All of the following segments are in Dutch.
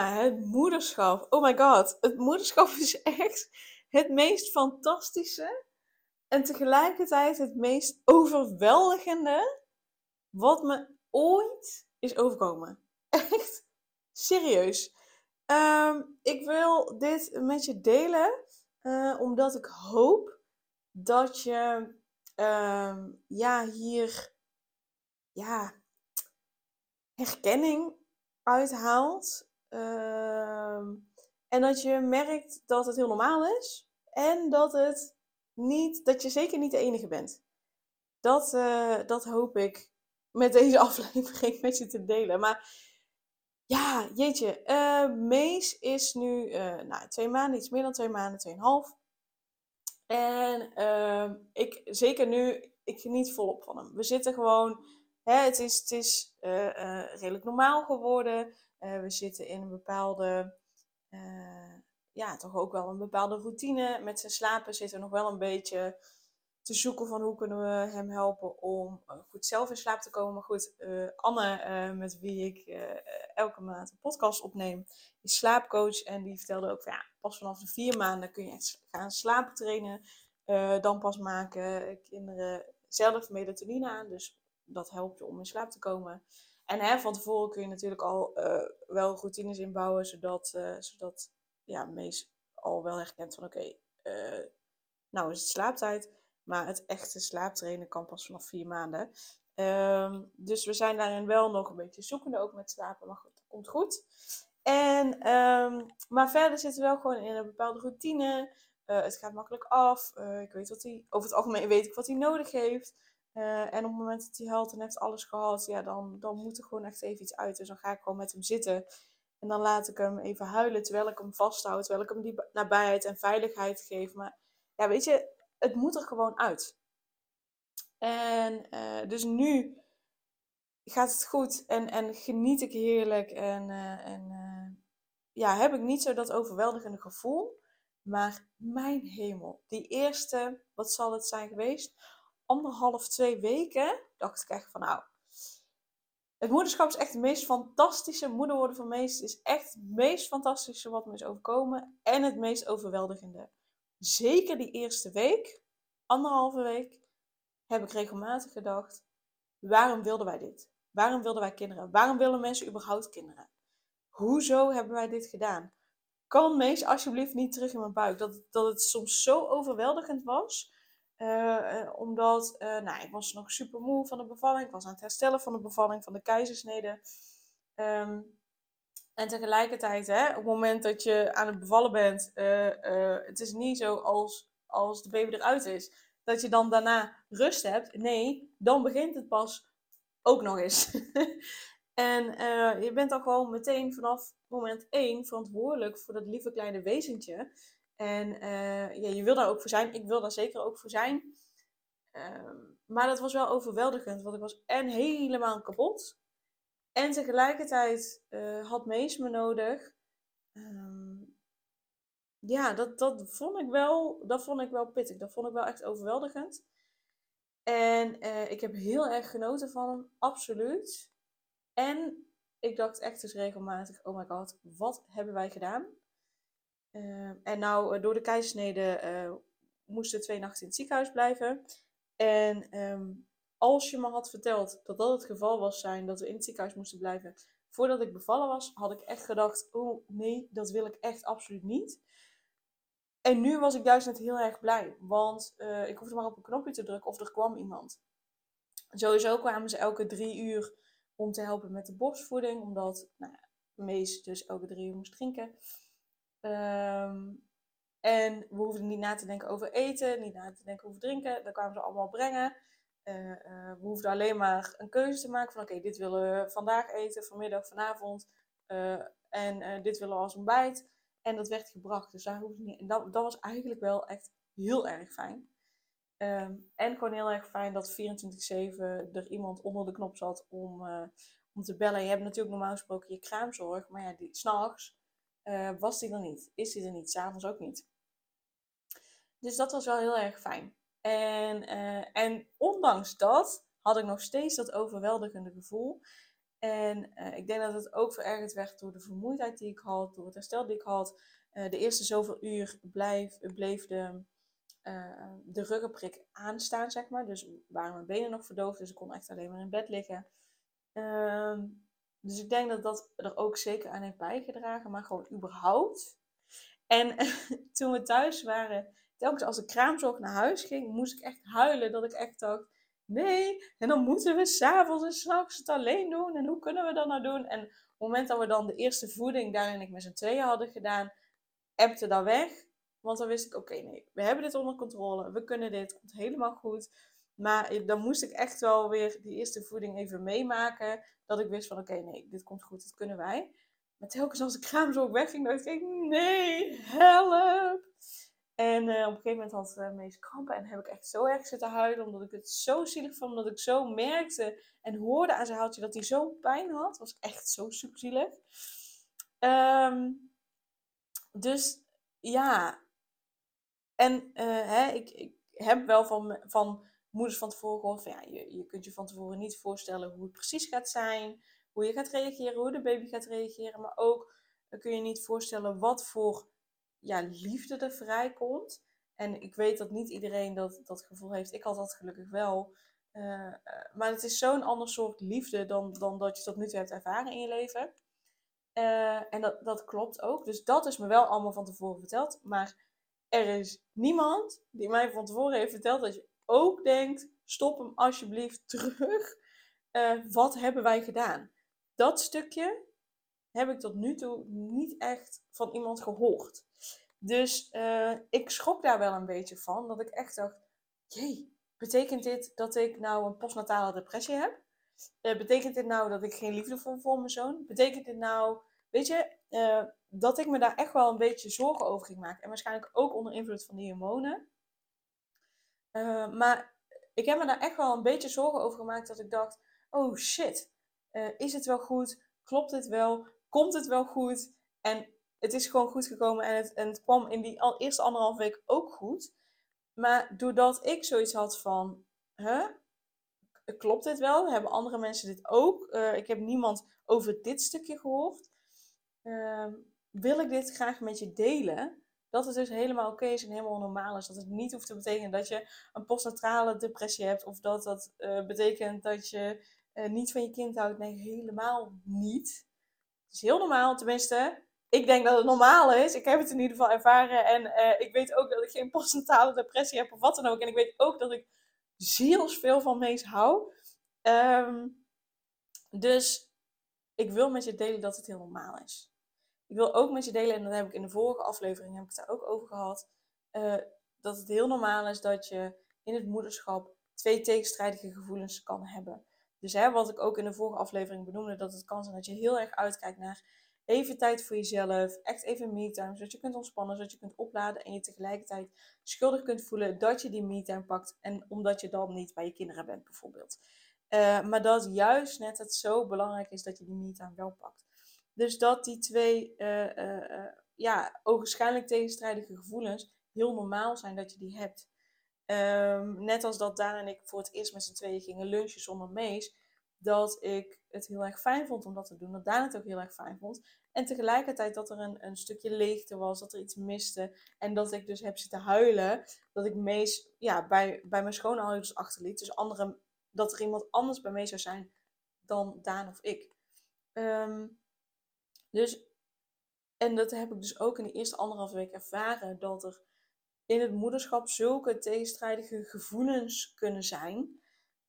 Het moederschap. Oh my god. Het moederschap is echt het meest fantastische en tegelijkertijd het meest overweldigende wat me ooit is overkomen. Echt serieus. Ehm, ik wil dit met je delen uh, omdat ik hoop dat je uh, ja, hier ja, herkenning uithaalt. Ehm, en dat je merkt dat het heel normaal is. En dat, het niet, dat je zeker niet de enige bent. Dat, uh, dat hoop ik met deze aflevering met je te delen. Maar ja, jeetje. Uh, Mees is nu uh, nou, twee maanden, iets meer dan twee maanden, tweeënhalf. En ehm, ik, zeker nu, ik geniet volop van hem. We zitten gewoon, hè, het is, het is redelijk normaal geworden. Uh, we zitten in een bepaalde, uh, ja, toch ook wel een bepaalde routine. Met zijn slapen zitten we nog wel een beetje te zoeken van hoe kunnen we hem helpen om uh, goed zelf in slaap te komen. Maar goed, Anne, met wie ik elke maand een podcast opneem, is slaapcoach. En die vertelde ook van ja, pas vanaf de vier maanden kun je echt gaan slapen trainen. dan pas maken kinderen zelf melatonine aan. Dus dat helpt je om in slaap te komen. En hè, van tevoren kun je natuurlijk al uh, wel routines inbouwen, zodat, uh, zodat ja, Mees al wel herkent van oké, okay, eh, nou is het slaaptijd. Maar het echte slaaptrainen kan pas vanaf vier maanden. Um, dus we zijn daarin wel nog een beetje zoekende, ook met slapen. Maar goed, dat komt goed. En, um, maar verder zitten we wel gewoon in een bepaalde routine. het gaat makkelijk af. ik weet wat hij, over het algemeen weet ik wat hij nodig heeft. Uh, en op het moment dat hij huilt en heeft alles gehad, ja, dan, dan moet er gewoon echt even iets uit. Dus dan ga ik gewoon met hem zitten. En dan laat ik hem even huilen terwijl ik hem vasthoud. Terwijl ik hem die nabijheid en veiligheid geef. Maar ja, weet je, het moet er gewoon uit. En uh, dus nu gaat het goed en, en geniet ik heerlijk. En, uh, en ja, heb ik niet zo dat overweldigende gevoel. Maar mijn hemel, die eerste, wat zal het zijn geweest? Anderhalf, twee weken dacht ik echt van nou, het moederschap is echt het meest fantastische. Moeder worden van meest is echt het meest fantastische wat me is overkomen. En het meest overweldigende. Zeker die eerste week, anderhalve week, heb ik regelmatig gedacht: waarom wilden wij dit? Waarom wilden wij kinderen? Waarom willen mensen überhaupt kinderen? Hoezo hebben wij dit gedaan? Kan Mees alsjeblieft niet terug in mijn buik? Dat, dat het soms zo overweldigend was uh, omdat, uh, nou, ik was nog super moe van de bevalling. Ik was aan het herstellen van de bevalling, van de keizersnede. Um, en tegelijkertijd, hè, op het moment dat je aan het bevallen bent, het is niet zo als, als de baby eruit is, dat je dan daarna rust hebt. Nee, dan begint het pas ook nog eens. en je bent dan gewoon meteen vanaf moment één verantwoordelijk voor dat lieve kleine wezentje. En uh, ja, je wil daar ook voor zijn. Ik wil daar zeker ook voor zijn. Uh, maar dat was wel overweldigend, want ik was en helemaal kapot. En tegelijkertijd uh, had Mees me nodig. Um, ja, dat, dat, vond ik wel, dat vond ik wel pittig. Dat vond ik wel echt overweldigend. En uh, ik heb heel erg genoten van hem, absoluut. En ik dacht echt dus regelmatig, oh my god, wat hebben wij gedaan? Uh, en nou, eh, door de keizersnede uh, moesten twee nachten in het ziekenhuis blijven. En um, als je me had verteld dat dat het geval was zijn, dat we in het ziekenhuis moesten blijven, voordat ik bevallen was, had ik echt gedacht, oh nee, dat wil ik echt absoluut niet. En nu was ik juist net heel erg blij, want ik hoefde maar op een knopje te drukken of er kwam iemand. Sowieso kwamen ze elke drie uur om te helpen met de borstvoeding, omdat nou Mees dus elke drie uur moest drinken. Um, en we hoefden niet na te denken over eten, niet na te denken over drinken. Dat kwamen ze allemaal brengen. Uh, uh, we hoefden alleen maar een keuze te maken van oké, dit willen we vandaag eten, vanmiddag, vanavond. Uh, en dit willen we als ontbijt. En dat werd gebracht, dus daar hoefde niet. En dat, dat was eigenlijk wel echt heel erg fijn. Ehm, en gewoon heel erg fijn dat 24-7 er iemand onder de knop zat om, om te bellen. Je hebt natuurlijk normaal gesproken je kraamzorg, maar ja, die, s'nachts uh, was die er niet. Is die er niet, s'avonds ook niet. Dus dat was wel heel erg fijn. En, uh, en ondanks dat had ik nog steeds dat overweldigende gevoel. En uh, ik denk dat het ook verergerd werd door de vermoeidheid die ik had, door het herstel die ik had. de eerste zoveel uur blijf, bleef de, de ruggenprik aanstaan, zeg maar. Dus waren mijn benen nog verdoofd, dus ik kon echt alleen maar in bed liggen. Ehm, dus ik denk dat dat er ook zeker aan heeft bijgedragen, maar gewoon überhaupt. En toen we thuis waren, telkens als de kraamzorg naar huis ging, moest ik echt huilen. Dat ik echt dacht, nee, en dan moeten we s'avonds en s'nachts het alleen doen. En hoe kunnen we dat nou doen? En op het moment dat we dan de eerste voeding daarin ik met z'n tweeën hadden gedaan, ebte dat weg. Want dan wist ik, oké, nee, we hebben dit onder controle. We kunnen dit, het komt helemaal goed. Maar dan moest ik echt wel weer die eerste voeding even meemaken. Dat ik wist van oké, nee, dit komt goed, dit kunnen wij. Maar telkens als de kraamzorg wegging, dacht ik, nee, help. En uh, op een gegeven moment had uh, Mees krampen en heb ik echt zo erg zitten huilen. Omdat ik het zo zielig vond, omdat ik zo merkte en hoorde aan zijn houtje dat hij zo'n pijn had. Dat was echt zo super zielig. Um, dus ja, en uh, hè, ik, ik heb wel van, van moeders van tevoren gehoord ja, je, je kunt je van tevoren niet voorstellen hoe het precies gaat zijn, hoe je gaat reageren, hoe de baby gaat reageren, maar ook dan kun je niet voorstellen wat voor ja, liefde er vrijkomt. En ik weet dat niet iedereen dat, dat gevoel heeft. Ik had dat gelukkig wel. Uh, maar het is zo'n ander soort liefde dan, dan dat je tot nu toe hebt ervaren in je leven. En dat, dat klopt ook. Dus dat is me wel allemaal van tevoren verteld. Maar er is niemand die mij van tevoren heeft verteld dat je ook denkt: stop hem alsjeblieft terug. Uh, wat hebben wij gedaan? Dat stukje heb ik tot nu toe niet echt van iemand gehoord. Dus uh, ik schrok daar wel een beetje van. Dat ik echt dacht: jee, betekent dit dat ik nou een postnatale depressie heb? Uh, betekent dit nou dat ik geen liefde voel voor mijn zoon? Betekent dit nou, weet je, dat ik me daar echt wel een beetje zorgen over ging maken? En waarschijnlijk ook onder invloed van die hormonen. Uh, maar ik heb me daar echt wel een beetje zorgen over gemaakt dat ik dacht: oh shit, uh, is het wel goed? Klopt het wel? Komt het wel goed? En het is gewoon goed gekomen en het, en het kwam in die al, eerste anderhalf week ook goed. Maar doordat ik zoiets had van: huh? Klopt dit wel? Hebben andere mensen dit ook? Uh, ik heb niemand over dit stukje gehoord. Ehm, wil ik dit graag met je delen? Dat het dus helemaal oké is en helemaal normaal is. Dat het niet hoeft te betekenen dat je een postnatrale depressie hebt of dat dat uh, betekent dat je uh, niet van je kind houdt. Nee, helemaal niet. Het is heel normaal, tenminste. Ik denk dat het normaal is. Ik heb het in ieder geval ervaren. En uh, ik weet ook dat ik geen postnatale depressie heb of wat dan ook. En ik weet ook dat ik zielsveel van Mees hou. Um, dus ik wil met je delen dat het heel normaal is. Ik wil ook met je delen, en dat heb ik in de vorige aflevering heb ik daar ook over gehad, uh, dat het heel normaal is dat je in het moederschap twee tegenstrijdige gevoelens kan hebben. Dus hè, wat ik ook in de vorige aflevering benoemde, dat het kan zijn dat je heel erg uitkijkt naar even tijd voor jezelf, echt even me-time, zodat je kunt ontspannen, zodat je kunt opladen en je tegelijkertijd schuldig kunt voelen dat je die me-time pakt en omdat je dan niet bij je kinderen bent bijvoorbeeld. Uh, maar dat juist net het zo belangrijk is dat je die me-time wel pakt. Dus dat die twee uh, ja, ogenschijnlijk tegenstrijdige gevoelens heel normaal zijn dat je die hebt. Um, net als dat Daan en ik voor het eerst met z'n tweeën gingen lunchen zonder Mees. Dat ik het heel erg fijn vond om dat te doen. Dat Daan het ook heel erg fijn vond. En tegelijkertijd dat er een, een stukje leegte was, dat er iets miste. En dat ik dus heb zitten huilen. Dat ik Mees ja, bij, bij mijn schoonouders achterliet. Dus andere, dat er iemand anders bij mij zou zijn dan Daan of ik. Um, dus, en dat heb ik dus ook in de eerste anderhalf week ervaren, dat er in het moederschap zulke tegenstrijdige gevoelens kunnen zijn.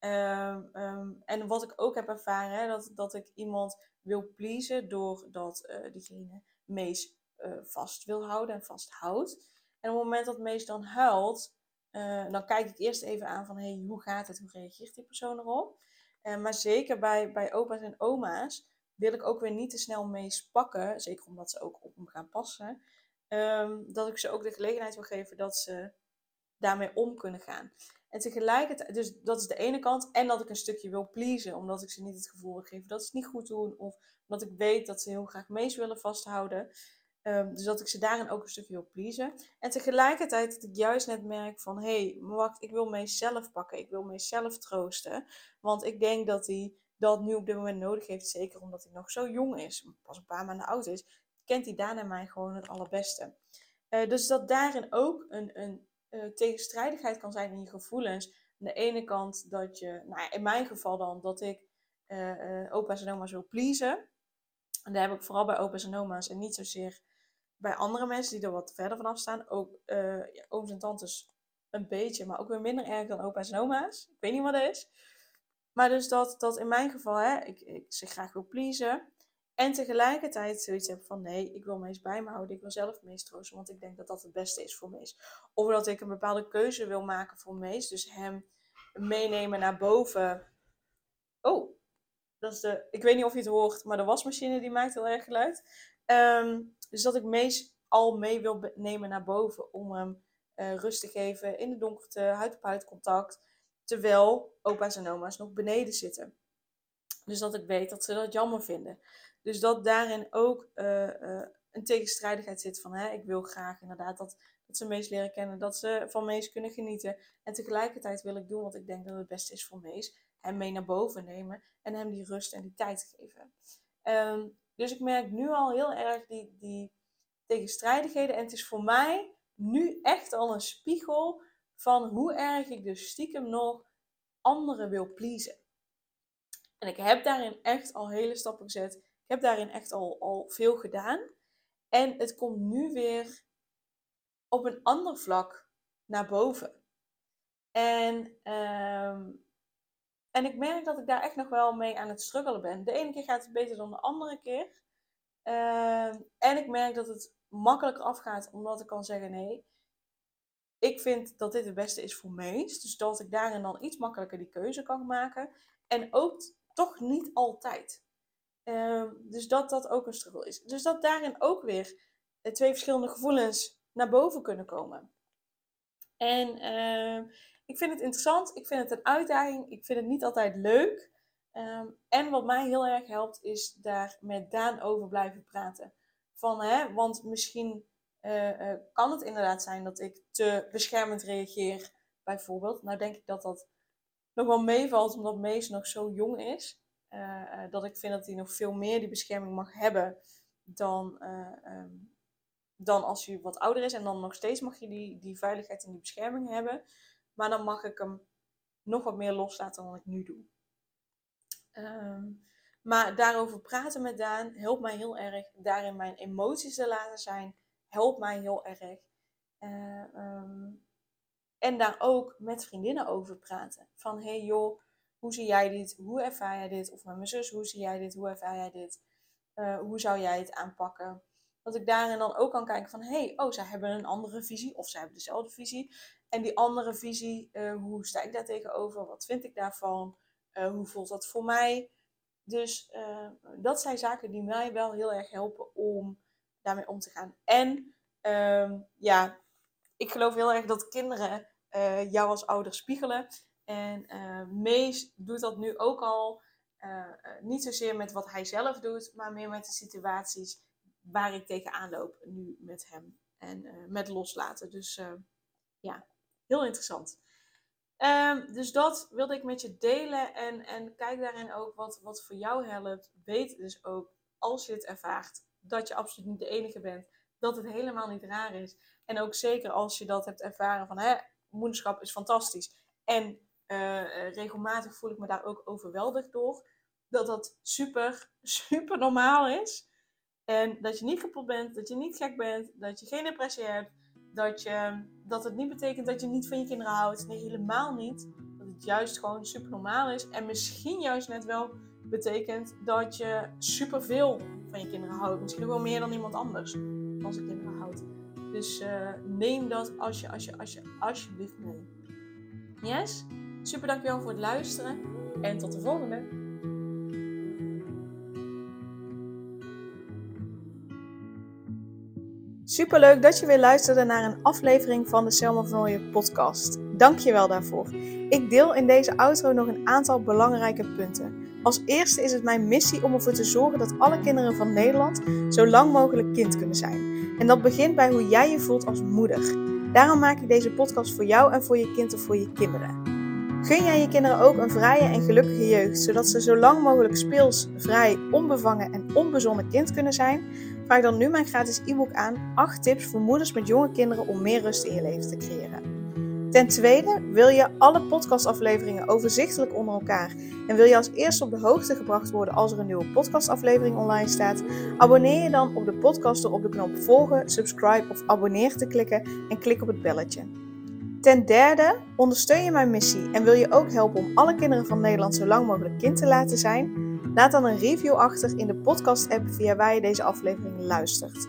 Um, um, en wat ik ook heb ervaren, dat, dat ik iemand wil pleasen doordat uh, diegene Mees uh, vast wil houden en vasthoudt. En op het moment dat Mees dan huilt, uh, dan kijk ik eerst even aan van hey, hoe gaat het, hoe reageert die persoon erop. maar zeker bij, bij opa's en oma's wil ik ook weer niet te snel mee pakken. Zeker omdat ze ook op hem gaan passen. Ehm, dat ik ze ook de gelegenheid wil geven dat ze daarmee om kunnen gaan. En tegelijkertijd, dus dat is de ene kant. En dat ik een stukje wil pleasen, omdat ik ze niet het gevoel wil geven dat ze het niet goed doen. Of omdat ik weet dat ze heel graag mees willen vasthouden. Um, dus dat ik ze daarin ook een stukje wil pleasen. En tegelijkertijd dat ik juist net merk van... Hé, hey, wacht, ik wil mezelf pakken. Ik wil mezelf troosten. Want ik denk dat hij dat nu op dit moment nodig heeft. Zeker omdat hij nog zo jong is. Pas een paar maanden oud is. Kent hij daarna mij gewoon het allerbeste. Uh, dus dat daarin ook een, uh, tegenstrijdigheid kan zijn in je gevoelens. Aan de ene kant dat je... Nou, in mijn geval dan dat ik uh, opa's en oma's wil pleasen. En daar heb ik vooral bij opa's en oma's en niet zozeer bij andere mensen die er wat verder vanaf staan, ook ja, ooms en tantes een beetje, maar ook weer minder erg dan opa's en oma's. Ik weet niet wat dat is. Maar dus dat, dat in mijn geval, hè, ik, ik graag wil pleasen. En tegelijkertijd zoiets heb van nee, ik wil Mees bij me houden. Ik wil zelf Mees troosten, want ik denk dat dat het beste is voor Mees. Of dat ik een bepaalde keuze wil maken voor Mees. Dus hem meenemen naar boven. Oh, dat is de... Ik weet niet of je het hoort, maar de wasmachine die maakt heel erg geluid. Um, dus dat ik Mees al mee wil nemen naar boven om hem uh, rust te geven in de donkerte, huid op huid contact. Terwijl opa's en oma's nog beneden zitten. Dus dat ik weet dat ze dat jammer vinden. Dus dat daarin ook uh, uh, een tegenstrijdigheid zit van hè, ik wil graag inderdaad dat, dat ze Mees leren kennen, dat ze van Mees kunnen genieten. En tegelijkertijd wil ik doen wat ik denk dat het beste is voor Mees. Hem mee naar boven nemen en hem die rust en die tijd geven. Um, dus ik merk nu al heel erg die, die tegenstrijdigheden. En het is voor mij nu echt al een spiegel van hoe erg ik dus stiekem nog anderen wil pleasen. En ik heb daarin echt al hele stappen gezet. Ik heb daarin echt al, al veel gedaan. En het komt nu weer op een ander vlak naar boven. En um, en ik merk dat ik daar echt nog wel mee aan het struggelen ben. De ene keer gaat het beter dan de andere keer. Ehm, en ik merk dat het makkelijker afgaat omdat ik kan zeggen: nee, ik vind dat dit het beste is voor Mees. Dus dat ik daarin dan iets makkelijker die keuze kan maken. En ook toch niet altijd. Ehm, dus dat dat ook een struggle is. Dus dat daarin ook weer twee verschillende gevoelens naar boven kunnen komen. En uh, ik vind het interessant, ik vind het een uitdaging, ik vind het niet altijd leuk. Um, en wat mij heel erg helpt, is daar met Daan over blijven praten. Van, hè, want misschien uh, uh, kan het inderdaad zijn dat ik te beschermend reageer, bijvoorbeeld. Nou denk ik dat dat nog wel meevalt, omdat Mees nog zo jong is. Uh, dat ik vind dat hij nog veel meer die bescherming mag hebben dan, um, dan als hij wat ouder is. En dan nog steeds mag je die, die veiligheid en die bescherming hebben. Maar dan mag ik hem nog wat meer loslaten dan ik nu doe. Ehm, maar daarover praten met Daan helpt mij heel erg. Daarin mijn emoties te laten zijn, helpt mij heel erg. Uh, um, en daar ook met vriendinnen over praten. Van hey joh, hoe zie jij dit? Hoe ervaar jij dit? Of met mijn zus, hoe zie jij dit? Hoe ervaar jij dit? Uh, hoe zou jij het aanpakken? Dat ik daarin dan ook kan kijken van hey, oh, zij hebben een andere visie of zij hebben dezelfde visie. En die andere visie, uh, hoe sta ik daar tegenover? Wat vind ik daarvan? Hoe voelt dat voor mij? Dus dat zijn zaken die mij wel heel erg helpen om daarmee om te gaan. En um, ja, ik geloof heel erg dat kinderen jou als ouder spiegelen. En Mees doet dat nu ook al. niet zozeer met wat hij zelf doet, maar meer met de situaties waar ik tegenaan loop nu met hem. En met loslaten. Dus ja, heel interessant. Um, dus dat wilde ik met je delen. En, en kijk daarin ook wat, wat voor jou helpt. Weet dus ook, als je het ervaart, dat je absoluut niet de enige bent. Dat het helemaal niet raar is. En ook zeker als je dat hebt ervaren van, hè, moederschap is fantastisch. En uh, regelmatig voel ik me daar ook overweldigd door. Dat dat super, super normaal is. En dat je niet kapot bent, dat je niet gek bent, dat je geen depressie hebt dat, je, dat het niet betekent dat je niet van je kinderen houdt. Nee, helemaal niet. Dat het juist gewoon super normaal is. En misschien juist net wel betekent dat je super veel van je kinderen houdt. Misschien wel meer dan iemand anders van zijn kinderen houdt. Dus eh, neem dat als je, als je, als je, alsjeblieft mee. Yes? Super dankjewel voor het luisteren en tot de volgende! Superleuk dat je weer luisterde naar een aflevering van de Selma van Nooijen podcast. Dankjewel daarvoor. Ik deel in deze outro nog een aantal belangrijke punten. Als eerste is het mijn missie om ervoor te zorgen dat alle kinderen van Nederland zo lang mogelijk kind kunnen zijn. En dat begint bij hoe jij je voelt als moeder. Daarom maak ik deze podcast voor jou en voor je kind of voor je kinderen. Gun jij je kinderen ook een vrije en gelukkige jeugd, zodat ze zo lang mogelijk speels, vrij, onbevangen en onbezonnen kind kunnen zijn? Vraag dan nu mijn gratis e-book aan 8 tips voor moeders met jonge kinderen om meer rust in je leven te creëren. Ten tweede, wil je alle podcastafleveringen overzichtelijk onder elkaar en wil je als eerste op de hoogte gebracht worden als er een nieuwe podcastaflevering online staat? Abonneer je dan op de podcast door op de knop volgen, subscribe of abonneer te klikken en klik op het belletje. Ten derde, ondersteun je mijn missie en wil je ook helpen om alle kinderen van Nederland zo lang mogelijk kind te laten zijn? Laat dan een review achter in de podcast-app via waar je deze aflevering luistert.